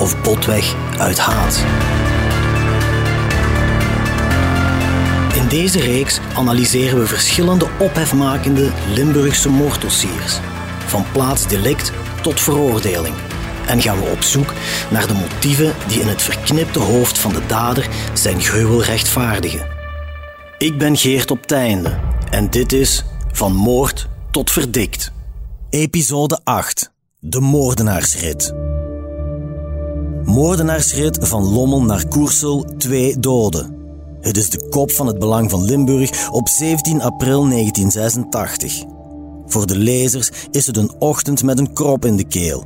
of botweg uit haat. In deze reeks analyseren we verschillende ophefmakende Limburgse moorddossiers, van plaatsdelict tot veroordeling. En gaan we op zoek naar de motieven die in het verknipte hoofd van de dader zijn gruwel rechtvaardigen. Ik ben Geert op Teinde en dit is Van Moord tot Verdikt. Episode 8. De moordenaarsrit. Moordenaarsrit van Lommel naar Koersel, twee doden. Het is de kop van het Belang van Limburg op 17 april 1986. Voor de lezers is het een ochtend met een krop in de keel.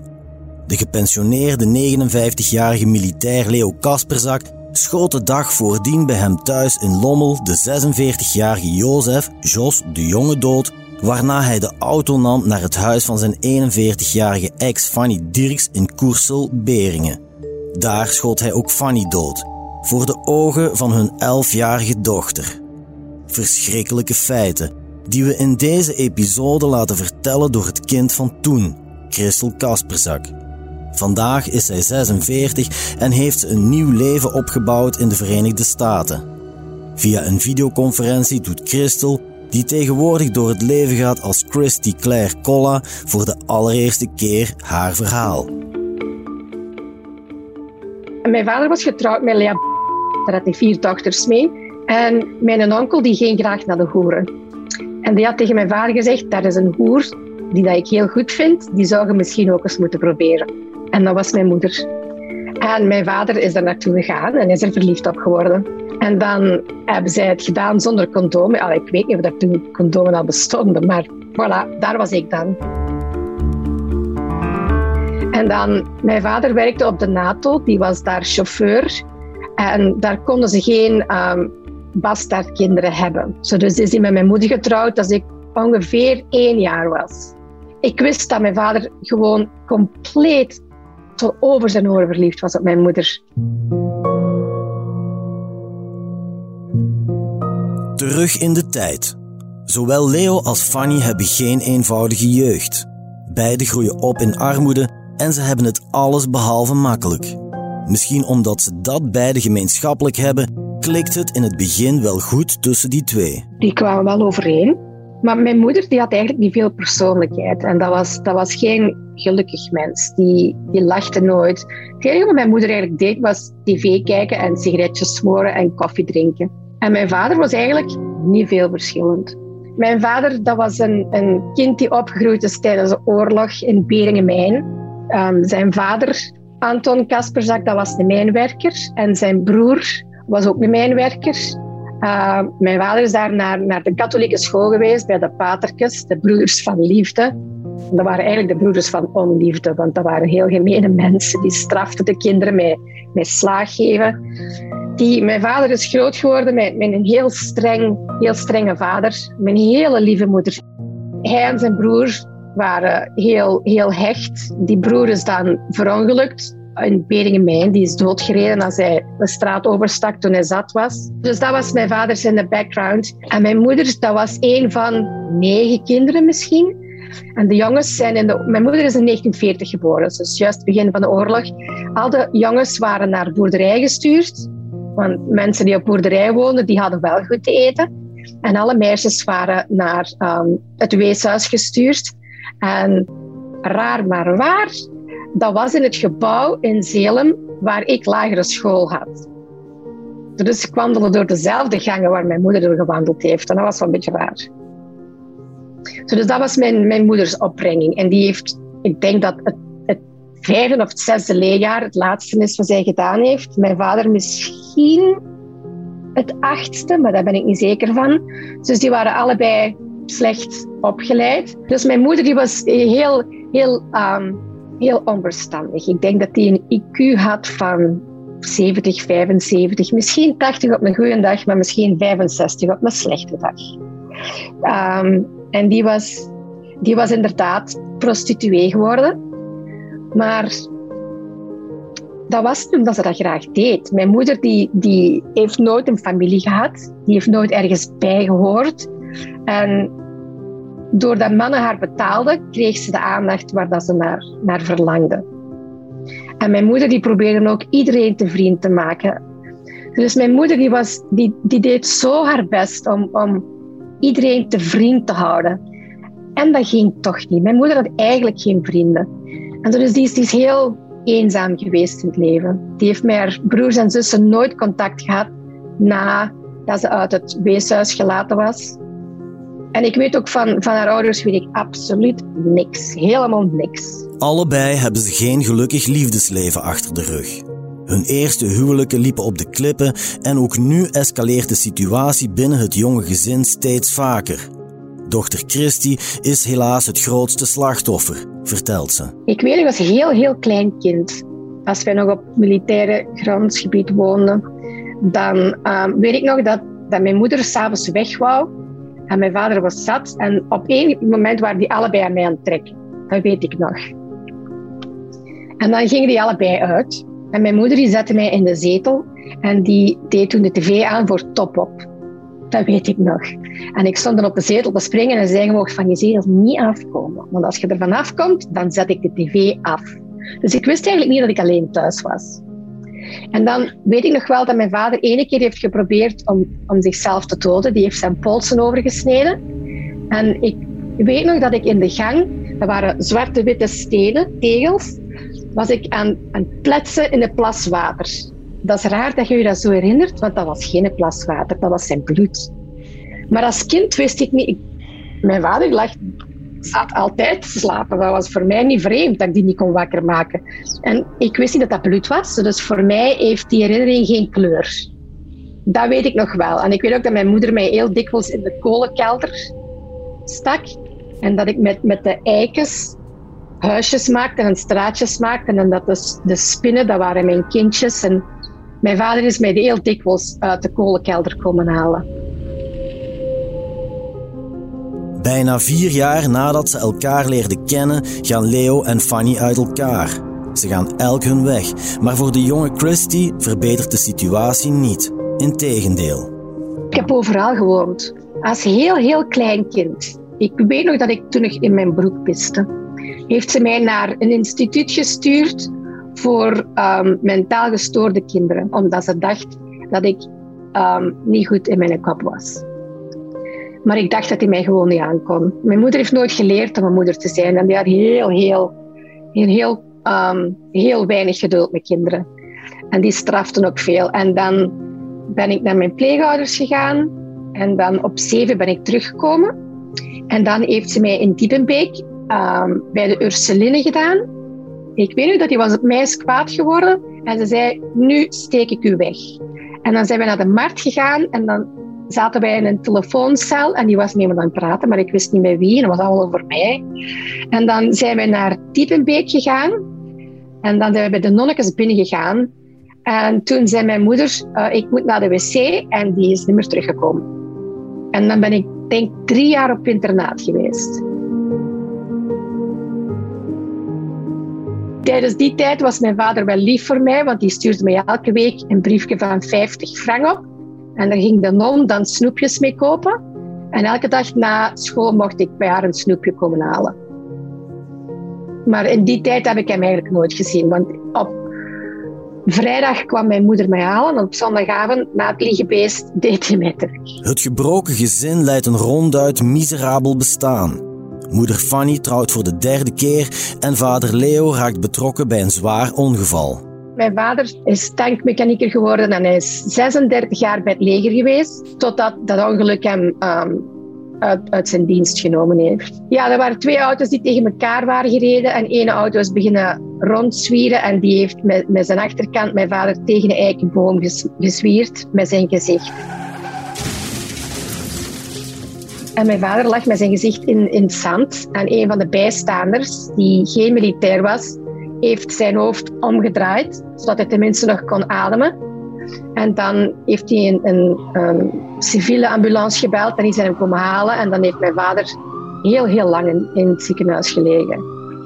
De gepensioneerde 59-jarige militair Leo Kasperzak schoot de dag voordien bij hem thuis in Lommel de 46-jarige Jozef, Jos de Jonge dood, waarna hij de auto nam naar het huis van zijn 41-jarige ex Fanny Dirks in Koersel, Beringen. Daar schoot hij ook Fanny dood, voor de ogen van hun 11-jarige dochter. Verschrikkelijke feiten, die we in deze episode laten vertellen door het kind van toen, Christel Kasperzak. Vandaag is zij 46 en heeft ze een nieuw leven opgebouwd in de Verenigde Staten. Via een videoconferentie doet Christel, die tegenwoordig door het leven gaat als Christy Claire Colla, voor de allereerste keer haar verhaal. Mijn vader was getrouwd met Lea. Daar had hij vier dochters mee. En mijn onkel die ging graag naar de hoeren. En die had tegen mijn vader gezegd, dat is een hoer die dat ik heel goed vind. Die zou je misschien ook eens moeten proberen. En dat was mijn moeder. En mijn vader is daar naartoe gegaan en is er verliefd op geworden. En dan hebben zij het gedaan zonder condomen. Allee, ik weet niet of dat toen condomen al bestonden, maar voilà, daar was ik dan. En dan, mijn vader werkte op de NATO, die was daar chauffeur. En daar konden ze geen um, bastaardkinderen hebben. Zo, dus is hij met mijn moeder getrouwd als ik ongeveer één jaar was. Ik wist dat mijn vader gewoon compleet tot over zijn oren verliefd was op mijn moeder. Terug in de tijd. Zowel Leo als Fanny hebben geen eenvoudige jeugd. Beiden groeien op in armoede en ze hebben het alles behalve makkelijk. Misschien omdat ze dat beide gemeenschappelijk hebben, klikt het in het begin wel goed tussen die twee. Die kwamen wel overeen. Maar mijn moeder die had eigenlijk niet veel persoonlijkheid. En dat was, dat was geen gelukkig mens. Die, die lachte nooit. Het enige wat mijn moeder eigenlijk deed, was tv kijken en sigaretjes smoren en koffie drinken. En mijn vader was eigenlijk niet veel verschillend. Mijn vader dat was een, een kind die opgegroeid is tijdens de oorlog in Beringen-Mijn. Um, zijn vader, Anton Kasperzak, dat was de mijnwerker. En zijn broer was ook een mijnwerker. Uh, mijn vader is daar naar, naar de katholieke school geweest, bij de patertjes, de broeders van liefde. Dat waren eigenlijk de broeders van onliefde, want dat waren heel gemene mensen. Die straften de kinderen met, met slaaggeven. Die, mijn vader is groot geworden met, met een heel, streng, heel strenge vader, een hele lieve moeder. Hij en zijn broer waren heel, heel hecht. Die broer is dan verongelukt in Beringen Die is doodgereden als hij de straat overstak toen hij zat was. Dus dat was mijn vader in de background. En mijn moeder, dat was een van negen kinderen misschien. En de jongens zijn in de... Mijn moeder is in 1940 geboren, dus juist het begin van de oorlog. Al de jongens waren naar boerderij gestuurd. Want mensen die op boerderij woonden, die hadden wel goed te eten. En alle meisjes waren naar um, het weeshuis gestuurd. En raar maar waar, dat was in het gebouw in Zelem waar ik lagere school had. Dus ik wandelde door dezelfde gangen waar mijn moeder door gewandeld heeft. En dat was wel een beetje raar. Dus dat was mijn, mijn moeders opbrenging. En die heeft, ik denk dat het, het vijfde of het zesde leerjaar het laatste is wat zij gedaan heeft. Mijn vader misschien het achtste, maar daar ben ik niet zeker van. Dus die waren allebei slecht opgeleid. Dus mijn moeder die was heel, heel um, heel onverstandig. Ik denk dat hij een IQ had van 70, 75, misschien 80 op een goede dag, maar misschien 65 op een slechte dag. Ehm, en die was, die was inderdaad prostituee geworden. Maar dat was omdat ze dat graag deed. Mijn moeder die, die heeft nooit een familie gehad. Die heeft nooit ergens bijgehoord. En doordat mannen haar betaalden, kreeg ze de aandacht waar dat ze naar, naar verlangde. En mijn moeder die probeerde ook iedereen te vriend te maken. Dus mijn moeder die was, die, die deed zo haar best om, om iedereen te vriend te houden. En dat ging toch niet. Mijn moeder had eigenlijk geen vrienden. En dus die is, die is heel eenzaam geweest in het leven. Die heeft met haar broers en zussen nooit contact gehad nadat ze uit het weeshuis gelaten was. En ik weet ook van, van haar ouders weet ik absoluut niks. Helemaal niks. Allebei hebben ze geen gelukkig liefdesleven achter de rug. Hun eerste huwelijken liepen op de klippen en ook nu escaleert de situatie binnen het jonge gezin steeds vaker. Dochter Christy is helaas het grootste slachtoffer, vertelt ze. Ik weet, ik was een heel, heel klein kind. Als wij nog op militaire grondgebied woonden, dan um, weet ik nog dat, dat mijn moeder s'avonds weg wou en mijn vader was zat. En op één moment waren die allebei aan mij aan het trekken. Dat weet ik nog. En dan gingen die allebei uit. En mijn moeder die zette mij in de zetel en die deed toen de tv aan voor Top Op. Dat weet ik nog. En ik stond dan op de zetel te springen en zei: Je van je zetel niet afkomen. Want als je er vanaf komt, dan zet ik de tv af. Dus ik wist eigenlijk niet dat ik alleen thuis was. En dan weet ik nog wel dat mijn vader ene keer heeft geprobeerd om, om zichzelf te doden. Die heeft zijn polsen overgesneden. En ik weet nog dat ik in de gang, dat waren zwarte witte stenen, tegels, was ik aan, aan pletsen in een plas water. Dat is raar dat je je dat zo herinnert, want dat was geen plas water, dat was zijn bloed. Maar als kind wist ik niet... mijn vader lag zat altijd te slapen. Dat was voor mij niet vreemd dat ik die niet kon wakker maken. En ik wist niet dat dat bloed was, dus voor mij heeft die herinnering geen kleur. Dat weet ik nog wel. En ik weet ook dat mijn moeder mij heel dikwijls in de kolenkelder stak. En dat ik met, met de eikens huisjes maakte en straatjes maakte. En dat de, de spinnen, dat waren mijn kindjes. En mijn vader is mij heel dikwijls uit de kolenkelder komen halen. Bijna vier jaar nadat ze elkaar leerden kennen, gaan Leo en Fanny uit elkaar. Ze gaan elk hun weg, maar voor de jonge Christy verbetert de situatie niet. Integendeel. Ik heb overal gewoond. Als heel, heel klein kind. Ik weet nog dat ik toen nog in mijn broek piste. Heeft ze mij naar een instituut gestuurd voor um, mentaal gestoorde kinderen, omdat ze dacht dat ik um, niet goed in mijn kop was. Maar ik dacht dat hij mij gewoon niet aankon. Mijn moeder heeft nooit geleerd om een moeder te zijn. En die had heel, heel, heel, heel, um, heel weinig geduld met kinderen. En die straften ook veel. En dan ben ik naar mijn pleegouders gegaan. En dan op zeven ben ik teruggekomen. En dan heeft ze mij in Diepenbeek um, bij de Ursuline gedaan. Ik weet nu dat hij was op mij kwaad geworden. En ze zei, nu steek ik u weg. En dan zijn we naar de markt gegaan. En dan zaten wij in een telefooncel en die was met me aan het praten, maar ik wist niet met wie en dat was allemaal over mij. En dan zijn wij naar Diepenbeek gegaan en dan zijn we bij de nonnetjes binnengegaan. En toen zei mijn moeder, uh, ik moet naar de wc en die is niet meer teruggekomen. En dan ben ik denk drie jaar op internaat geweest. Tijdens die tijd was mijn vader wel lief voor mij, want die stuurde mij elke week een briefje van 50 frank op. En daar ging de non dan snoepjes mee kopen. En elke dag na school mocht ik bij haar een snoepje komen halen. Maar in die tijd heb ik hem eigenlijk nooit gezien. Want op vrijdag kwam mijn moeder mij halen. En op zondagavond, na het liegebeest, deed hij mij terug. Het gebroken gezin leidt een ronduit miserabel bestaan. Moeder Fanny trouwt voor de derde keer en vader Leo raakt betrokken bij een zwaar ongeval. Mijn vader is tankmechanieker geworden en hij is 36 jaar bij het leger geweest, totdat dat ongeluk hem um, uit, uit, zijn dienst genomen heeft. Ja, er waren twee auto's die tegen elkaar waren gereden en één auto is beginnen rondzwieren en die heeft met, met zijn achterkant mijn vader tegen een eikenboom ges, gezwierd met zijn gezicht. En mijn vader lag met zijn gezicht in, in het zand. En een van de bijstaanders, die geen militair was, heeft zijn hoofd omgedraaid, zodat hij tenminste nog kon ademen. En dan heeft hij een, een, een civiele ambulance gebeld en die zijn hem komen halen. En dan heeft mijn vader heel, heel lang in, in het ziekenhuis gelegen.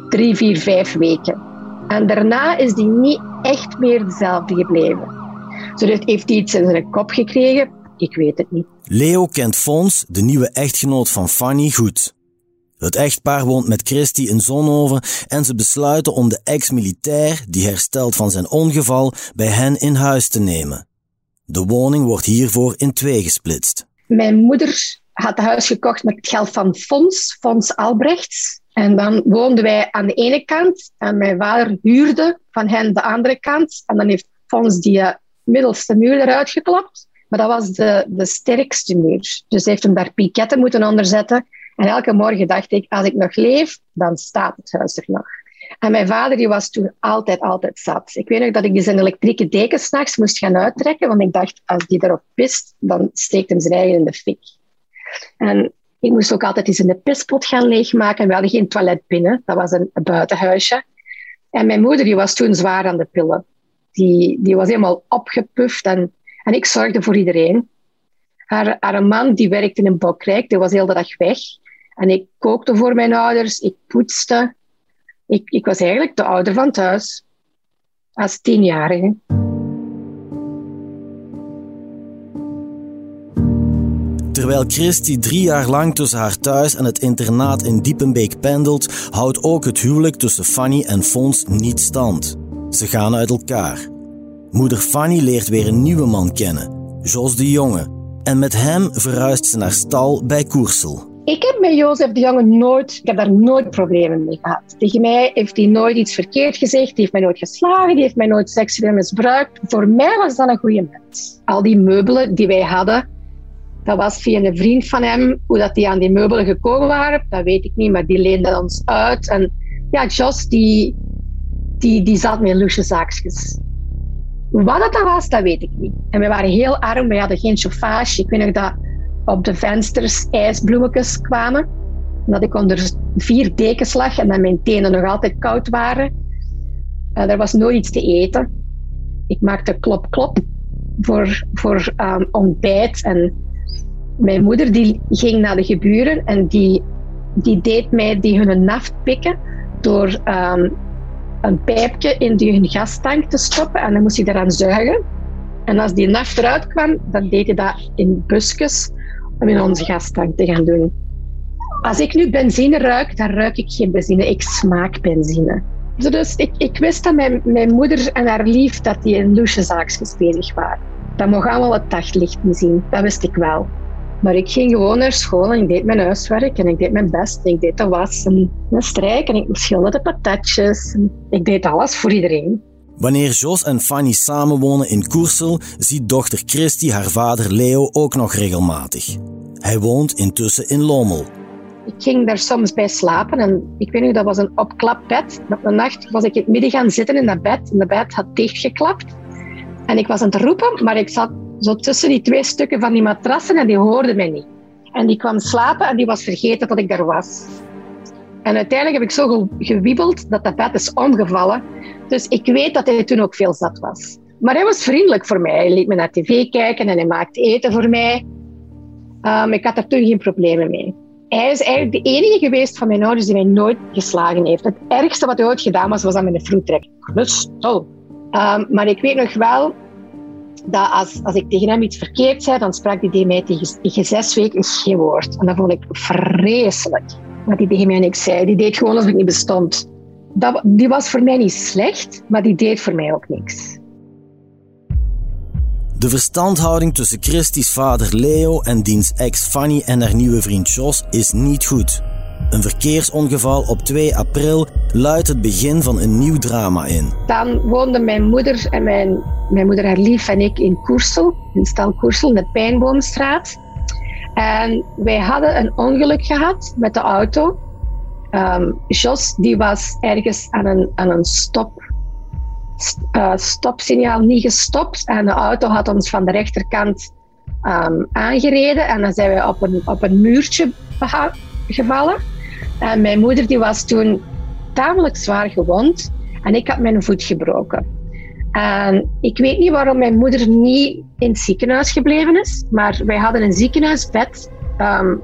Drie, vier, vijf weken. En daarna is hij niet echt meer dezelfde gebleven. Dus heeft hij iets in zijn kop gekregen? Ik weet het niet. Leo kent Fons, de nieuwe echtgenoot van Fanny, goed. Het echtpaar woont met Christy in Zonhoven en ze besluiten om de ex-militair, die herstelt van zijn ongeval, bij hen in huis te nemen. De woning wordt hiervoor in twee gesplitst. Mijn moeder had het huis gekocht met het geld van Fons, Fons Albrechts. En dan woonden wij aan de ene kant en mijn vader huurde van hen de andere kant. En dan heeft Fons die eh, middelste muur eruit geklopt. Maar dat was de, de sterkste muur. Dus hij heeft hem daar piketten moeten onderzetten. En elke morgen dacht ik, als ik nog leef, dan staat het huis er nog. En mijn vader die was toen altijd, altijd zat. Ik weet nog dat ik zijn elektrieke deken s'nachts moest gaan uittrekken, want ik dacht, als die erop pist, dan steekt hem zijn eigen in de fik. En ik moest ook altijd eens in de pispot gaan leegmaken. We hadden geen toilet binnen, dat was een, buitenhuisje. En mijn moeder die was toen zwaar aan de pillen. Die, die was helemaal opgepuft en, en ik zorgde voor iedereen. Haar, haar man die werkte in een bokrijk, die was heel de dag weg. En ik kookte voor mijn ouders, ik poetste. Ik, ik was eigenlijk de ouder van thuis, als tienjarige. Terwijl Christy drie jaar lang tussen haar thuis en het internaat in Diepenbeek pendelt, houdt ook het huwelijk tussen Fanny en Fons niet stand. Ze gaan uit elkaar. Moeder Fanny leert weer een nieuwe man kennen, Jos de Jonge. En met hem verhuist ze naar stal bij Koersel. Ik heb met Jozef de Jonge nooit, ik heb daar nooit problemen mee gehad. Tegen mij heeft hij nooit iets verkeerd gezegd, die heeft mij nooit geslagen, die heeft mij nooit seksueel misbruikt. Voor mij was dat een goede mens. Al die meubelen die wij hadden, dat was via een vriend van hem. Hoe dat die aan die meubelen gekomen waren, dat weet ik niet, maar die leende ons uit. En ja, Jos, die, die, die zat met loesje zaakjes. Wat dat was, dat weet ik niet. En we waren heel arm, we hadden geen chauffage. Ik weet nog dat op de vensters ijsbloemetjes kwamen. En dat ik onder vier dekens lag en dat mijn tenen nog altijd koud waren. Uh, er was nooit iets te eten. Ik maakte klop-klop voor, voor um, ontbijt. En mijn moeder die ging naar de geburen en die, die deed mij die hun naft pikken door um, een pijpje in die hun gastank te stoppen. En dan moest hij eraan zuigen. En als die naft eruit kwam, dan deed hij dat in busjes om in onze gastank te gaan doen. Als ik nu benzine ruik, dan ruik ik geen benzine. Ik smaak benzine. Dus ik, ik wist dat mijn, mijn moeder en haar lief dat die in loesjezaakjes bezig waren. Dat mocht allemaal het daglicht niet zien. Dat wist ik wel. Maar ik ging gewoon naar school en ik deed mijn huiswerk en ik deed mijn best. Ik deed de was en de strijk en ik schilderde patatjes. ik deed alles voor iedereen. Wanneer Jos en Fanny samenwonen in Koersel, ziet dochter Christy haar vader Leo ook nog regelmatig. Hij woont intussen in Lommel. Ik ging daar soms bij slapen en ik weet niet, dat was een opklapbed. Op een nacht was ik in het midden gaan zitten in dat bed en de bed had dichtgeklapt. En ik was aan het roepen, maar ik zat zo tussen die twee stukken van die matrassen en die hoorde mij niet. En die kwam slapen en die was vergeten dat ik daar was. En uiteindelijk heb ik zo gewiebeld dat dat bed is omgevallen. Dus ik weet dat hij toen ook veel zat was. Maar hij was vriendelijk voor mij. Hij liet me naar tv kijken en hij maakte eten voor mij. Um, ik had daar toen geen problemen mee. Hij is eigenlijk de enige geweest van mijn ouders die mij nooit geslagen heeft. Het ergste wat hij ooit gedaan was, was aan mijn vroegtrek. Rustig. Um, maar ik weet nog wel dat als, als ik tegen hem iets verkeerd zei, dan sprak hij mij tegen, tegen zes weken geen woord. En dat vond ik vreselijk wat hij tegen mij niks zei. Die deed gewoon alsof ik niet bestond. Dat, die was voor mij niet slecht, maar die deed voor mij ook niks. De verstandhouding tussen Christie's vader Leo en diens ex Fanny en haar nieuwe vriend Jos is niet goed. Een verkeersongeval op 2 april luidt het begin van een nieuw drama in. Dan woonden mijn moeder en mijn, mijn moeder haar lief en ik in Koersel, in stal Koersel, in de Pijnboomstraat. En wij hadden een ongeluk gehad met de auto. Um, Jos die was ergens aan een, een stop, uh, stopsignaal niet gestopt. En de auto had ons van de rechterkant um, aangereden. En dan zijn we op een, op een muurtje gevallen. En mijn moeder die was toen tamelijk zwaar gewond. En ik had mijn voet gebroken. En ik weet niet waarom mijn moeder niet in het ziekenhuis gebleven is, maar wij hadden een ziekenhuisbed ehm,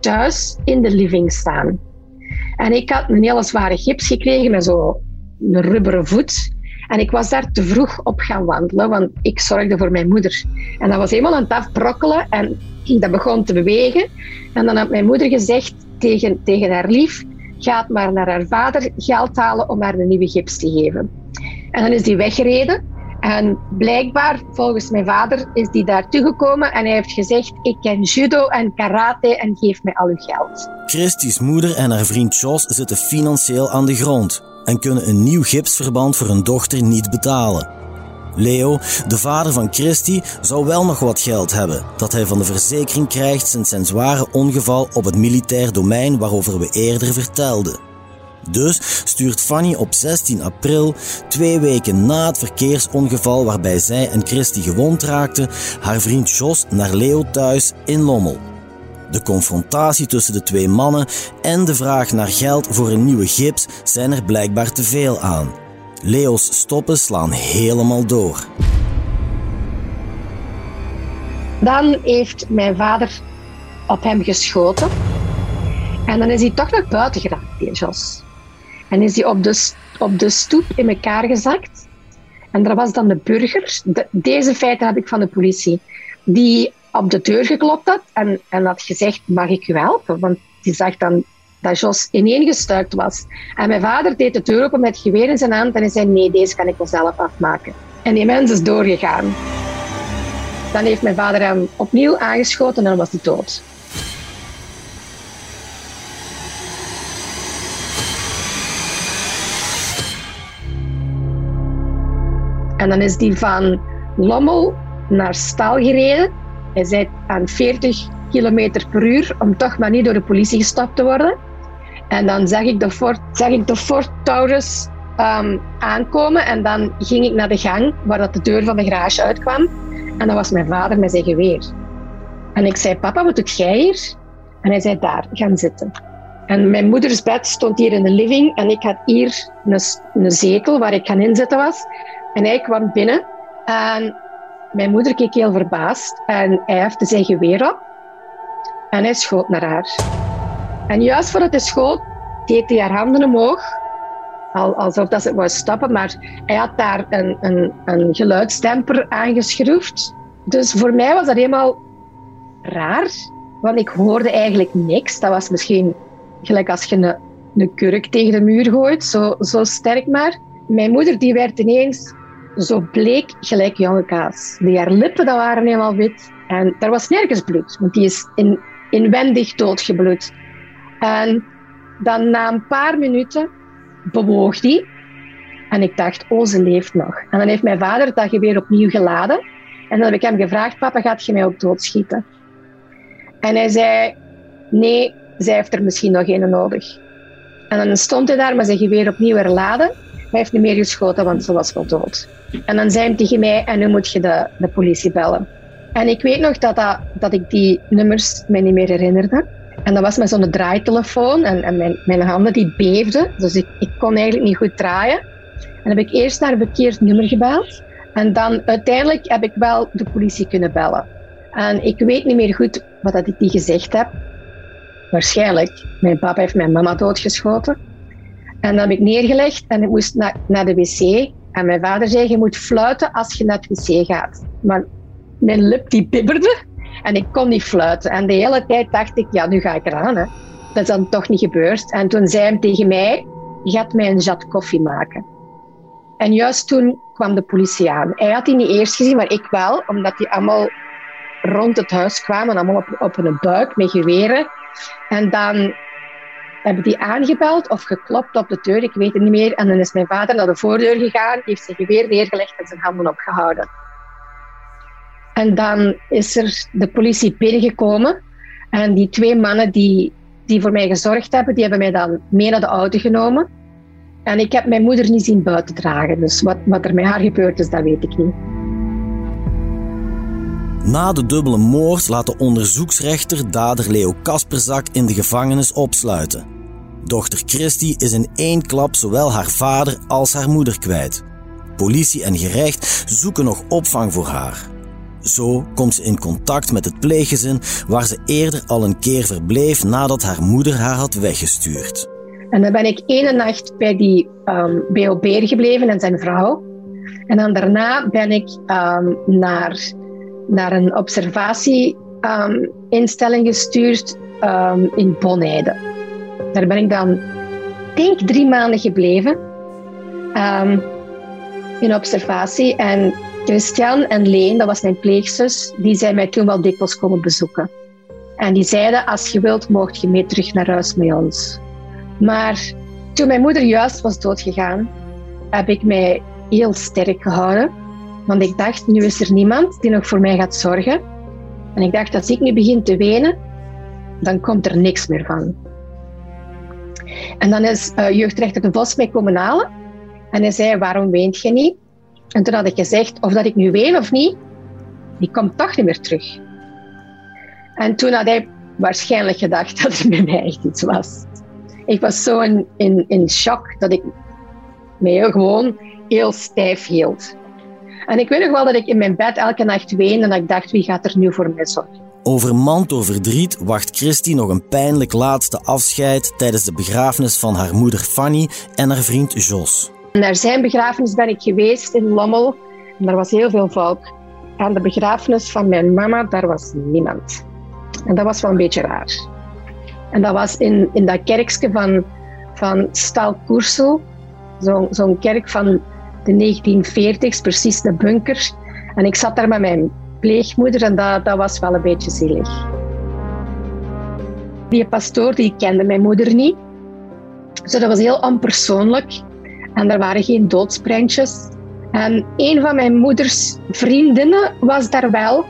thuis in de living staan. En ik had een hele zware gips gekregen met zo'n rubberen voet. En ik was daar te vroeg op gaan wandelen, want ik zorgde voor mijn moeder. En dat was eenmaal aan het afbrokkelen en dat begon te bewegen. En dan had mijn moeder gezegd tegen, tegen haar lief, gaat maar naar haar vader geld halen om haar een nieuwe gips te geven. En dan is die weggereden. En blijkbaar, volgens mijn vader, is die daar toegekomen en hij heeft gezegd: Ik ken judo en karate en geef mij al uw geld. Christie's moeder en haar vriend Jos zitten financieel aan de grond en kunnen een nieuw gipsverband voor hun dochter niet betalen. Leo, de vader van Christy, zou wel nog wat geld hebben dat hij van de verzekering krijgt sinds zijn zware ongeval op het militair domein waarover we eerder vertelden. Dus stuurt Fanny op 16 april, twee weken na het verkeersongeval waarbij zij en Christy gewond raakten, haar vriend Jos naar Leo thuis in Lommel. De confrontatie tussen de twee mannen en de vraag naar geld voor een nieuwe gips zijn er blijkbaar te veel aan. Leo's stoppen slaan helemaal door. Dan heeft mijn vader op hem geschoten. En dan is hij toch nog buiten geraakt, Jos. En is hij op de, op de stoep in elkaar gezakt. En daar was dan de burger. deze feiten heb ik van de politie. Die op de deur geklopt had en, en had gezegd, mag ik u helpen? Want die zag dan dat Jos ineengestuikt was. En mijn vader deed de deur open met geweer in zijn hand en hij zei, nee, deze kan ik wel zelf afmaken. En die mens is doorgegaan. Dan heeft mijn vader hem opnieuw aangeschoten en was hij dood. En dan is die van Lommel naar Stal gereden. Hij zei aan 40 km per uur om toch maar niet door de politie gestopt te worden. En dan zag ik de Ford, zag ik de Ford Taurus um, aankomen en dan ging ik naar de gang waar dat de deur van de garage uitkwam. En dan was mijn vader met zijn geweer. En ik zei, papa, wat doet jij hier? En hij zei, daar, gaan zitten. En mijn moeders bed stond hier in de living en ik had hier een, een zetel waar ik gaan inzetten was. En hij kwam binnen en mijn moeder keek heel verbaasd en hij hefte zijn geweer op en hij schoot naar haar. En juist voordat hij schoot, deed hij haar handen omhoog, al, alsof dat ze wou stappen, maar hij had daar een, een, een geluidsdemper aangeschroefd. Dus voor mij was dat helemaal raar, want ik hoorde eigenlijk niks. Dat was misschien gelijk als je een, een kurk tegen de muur gooit, zo, zo sterk maar. Mijn moeder die werd ineens zo bleek gelijk jonge kaas. Die haar lippen dat waren helemaal wit. En er was nergens bloed, want die is in, inwendig doodgebloed. En dan na een paar minuten bewoog die. En ik dacht, oh, ze leeft nog. En dan heeft mijn vader dat weer opnieuw geladen. En dan heb ik hem gevraagd, papa, gaat je mij ook doodschieten? En hij zei, nee, zij heeft er misschien nog een nodig. En dan stond hij daar met zijn geweer opnieuw herladen. Hij heeft niet meer geschoten, want ze was wel dood. En dan zei hij tegen mij, en nu moet je de, de politie bellen. En ik weet nog dat, dat, dat ik die nummers mij niet meer herinnerde. En dat was met zo'n draaitelefoon en, en mijn, mijn, handen die beefden. Dus ik, ik kon eigenlijk niet goed draaien. En heb ik eerst naar een verkeerd nummer gebeld. En dan uiteindelijk heb ik wel de politie kunnen bellen. En ik weet niet meer goed wat dat ik die gezegd heb. Waarschijnlijk. Mijn papa heeft mijn mama doodgeschoten. En dan heb ik neergelegd en ik moest naar, naar de wc. En mijn vader zei, je moet fluiten als je naar het wc gaat. Maar mijn lip die bibberde en ik kon niet fluiten. En de hele tijd dacht ik, ja, nu ga ik eraan. Hè. Dat is dan toch niet gebeurd. En toen zei hij tegen mij, je gaat mij een zat koffie maken. En juist toen kwam de politie aan. Hij had die niet eerst gezien, maar ik wel, omdat die allemaal rond het huis kwamen, allemaal op, op hun buik met geweren. En dan hebben die aangebeld of geklopt op de deur, ik weet het niet meer. En dan is mijn vader naar de voordeur gegaan, heeft zijn geweer neergelegd en zijn handen opgehouden. En dan is er de politie binnengekomen. En die twee mannen die, die voor mij gezorgd hebben, die hebben mij dan mee naar de auto genomen. En ik heb mijn moeder niet zien buiten dragen. Dus wat, wat er met haar gebeurd is, dat weet ik niet. Na de dubbele moord laat de onderzoeksrechter dader Leo Kasperzak in de gevangenis opsluiten. Dochter Christy is in één klap zowel haar vader als haar moeder kwijt. Politie en gerecht zoeken nog opvang voor haar. Zo komt ze in contact met het pleeggezin waar ze eerder al een keer verbleef nadat haar moeder haar had weggestuurd. En dan ben ik ene nacht bij die um, ehm, BOB gebleven en zijn vrouw. En dan daarna ben ik um, naar, naar een observatieinstelling um, gestuurd in Bonheide. Daar ben ik dan, denk drie maanden gebleven. in observatie. En Christian en Leen, dat was mijn pleegzus, die zijn mij toen wel dikwijls komen bezoeken. En die zeiden, als je wilt, mocht je mee terug naar huis met ons. Maar toen mijn moeder juist was doodgegaan, heb ik mij heel sterk gehouden. Want ik dacht, nu is er niemand die nog voor mij gaat zorgen. En ik dacht, als ik nu begin te wenen, dan komt er niks meer van. En dan is uh, jeugdrechter de Vos mij komen halen. En hij zei, waarom weent je niet? En toen had ik gezegd, of dat ik nu ween of niet, die komt toch niet meer terug. En toen had hij waarschijnlijk gedacht dat er met mij echt iets was. Ik was zo in, in, in shock dat ik mij gewoon heel stijf hield. En ik weet nog wel dat ik in mijn bed elke nacht weende en dat ik dacht, wie gaat er nu voor mij zorgen? Overmand door verdriet wacht Christy nog een pijnlijk laatste afscheid tijdens de begrafenis van haar moeder Fanny en haar vriend Jos. Naar zijn begrafenis ben ik geweest in Lommel. En daar was heel veel volk. Aan de begrafenis van mijn mama, daar was niemand. En dat was wel een beetje raar. En dat was in, in dat kerkje van, van Stal Koersel. Zo'n zo kerk van de 1940s, precies de bunker. En ik zat daar met mijn pleegmoeder en dat, dat was wel een beetje zielig. Die pastoor die kende mijn moeder niet. Dus dat was heel onpersoonlijk. En er waren geen doodsprentjes. En een van mijn moeders vriendinnen was daar wel.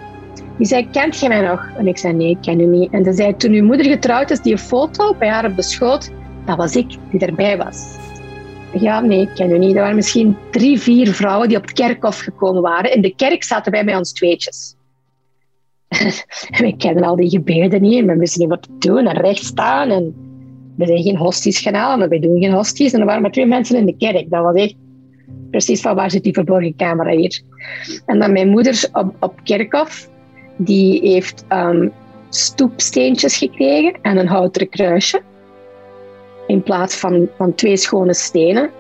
Die zei, kent je mij nog? En ik zei, nee, ik ken u niet. En ze zei, toen uw moeder getrouwd is, die foto bij haar op de schoot, dat was ik die erbij was. Ja, nee, ik ken u niet. Er waren misschien drie, vier vrouwen die op het kerkhof gekomen waren. In de kerk zaten wij met ons tweetjes. en we kennen al die gebeden niet. We wisten niet wat te doen en recht staan. En we zijn geen hosties gaan halen, maar wij doen geen hosties. En er waren maar twee mensen in de kerk. Dat was echt precies van waar zit die verborgen camera hier. En dan mijn moeder op, op kerkhof die heeft um, stoepsteentjes gekregen en een houten kruisje. In plaats van, van twee schone stenen.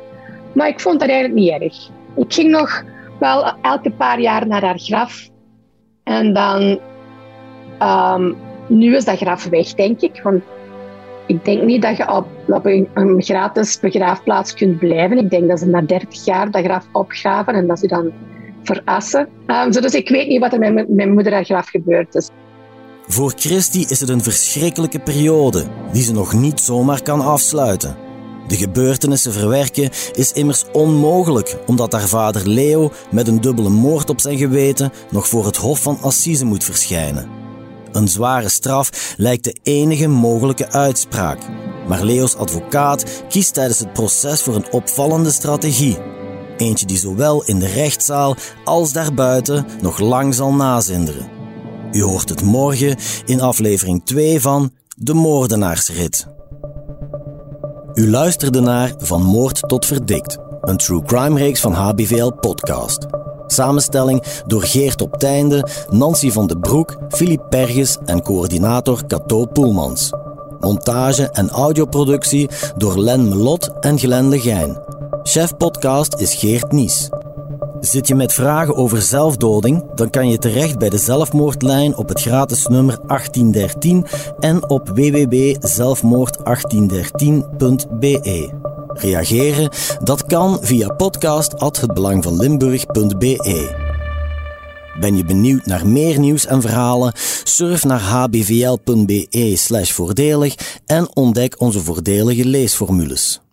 Maar ik vond dat eigenlijk niet erg. Ik ging nog wel elke paar jaar naar haar graf. En dan... Um, nu is dat graf weg, denk ik. Want ik denk niet dat je op, op een, gratis begraafplaats kunt blijven. Ik denk dat ze na 30 jaar dat graf opgraven en dat ze dan verassen. Um, dus ik weet niet wat er met mijn moeder haar graf gebeurd is. Voor Christy is het een verschrikkelijke periode die ze nog niet zomaar kan afsluiten. De gebeurtenissen verwerken is immers onmogelijk, omdat haar vader Leo met een dubbele moord op zijn geweten nog voor het Hof van Assise moet verschijnen. Een zware straf lijkt de enige mogelijke uitspraak. Maar Leo's advocaat kiest tijdens het proces voor een opvallende strategie. Eentje die zowel in de rechtszaal als daarbuiten nog lang zal nazinderen. U hoort het morgen in aflevering 2 van De Moordenaarsrit. U luisterde naar Van Moord tot Verdikt, een true crime reeks van HBVL Podcast. Samenstelling door Geert op Teinde, Nancy van de Broek, Filip Perges en coördinator Cato Poelmans. Montage en audioproductie door Len Melot en Glenn Legijn. Chef podcast is Geert Nies. Zit je met vragen over zelfdoding, dan kan je terecht bij de zelfmoordlijn op het gratis nummer 1813 en op www.zelfmoord1813.be. Reageren, dat kan via podcast@hetbelangvanlimburg.be. Ben je benieuwd naar meer nieuws en verhalen? Surf naar hbvl.be/voordelig en ontdek onze voordelige leesformules.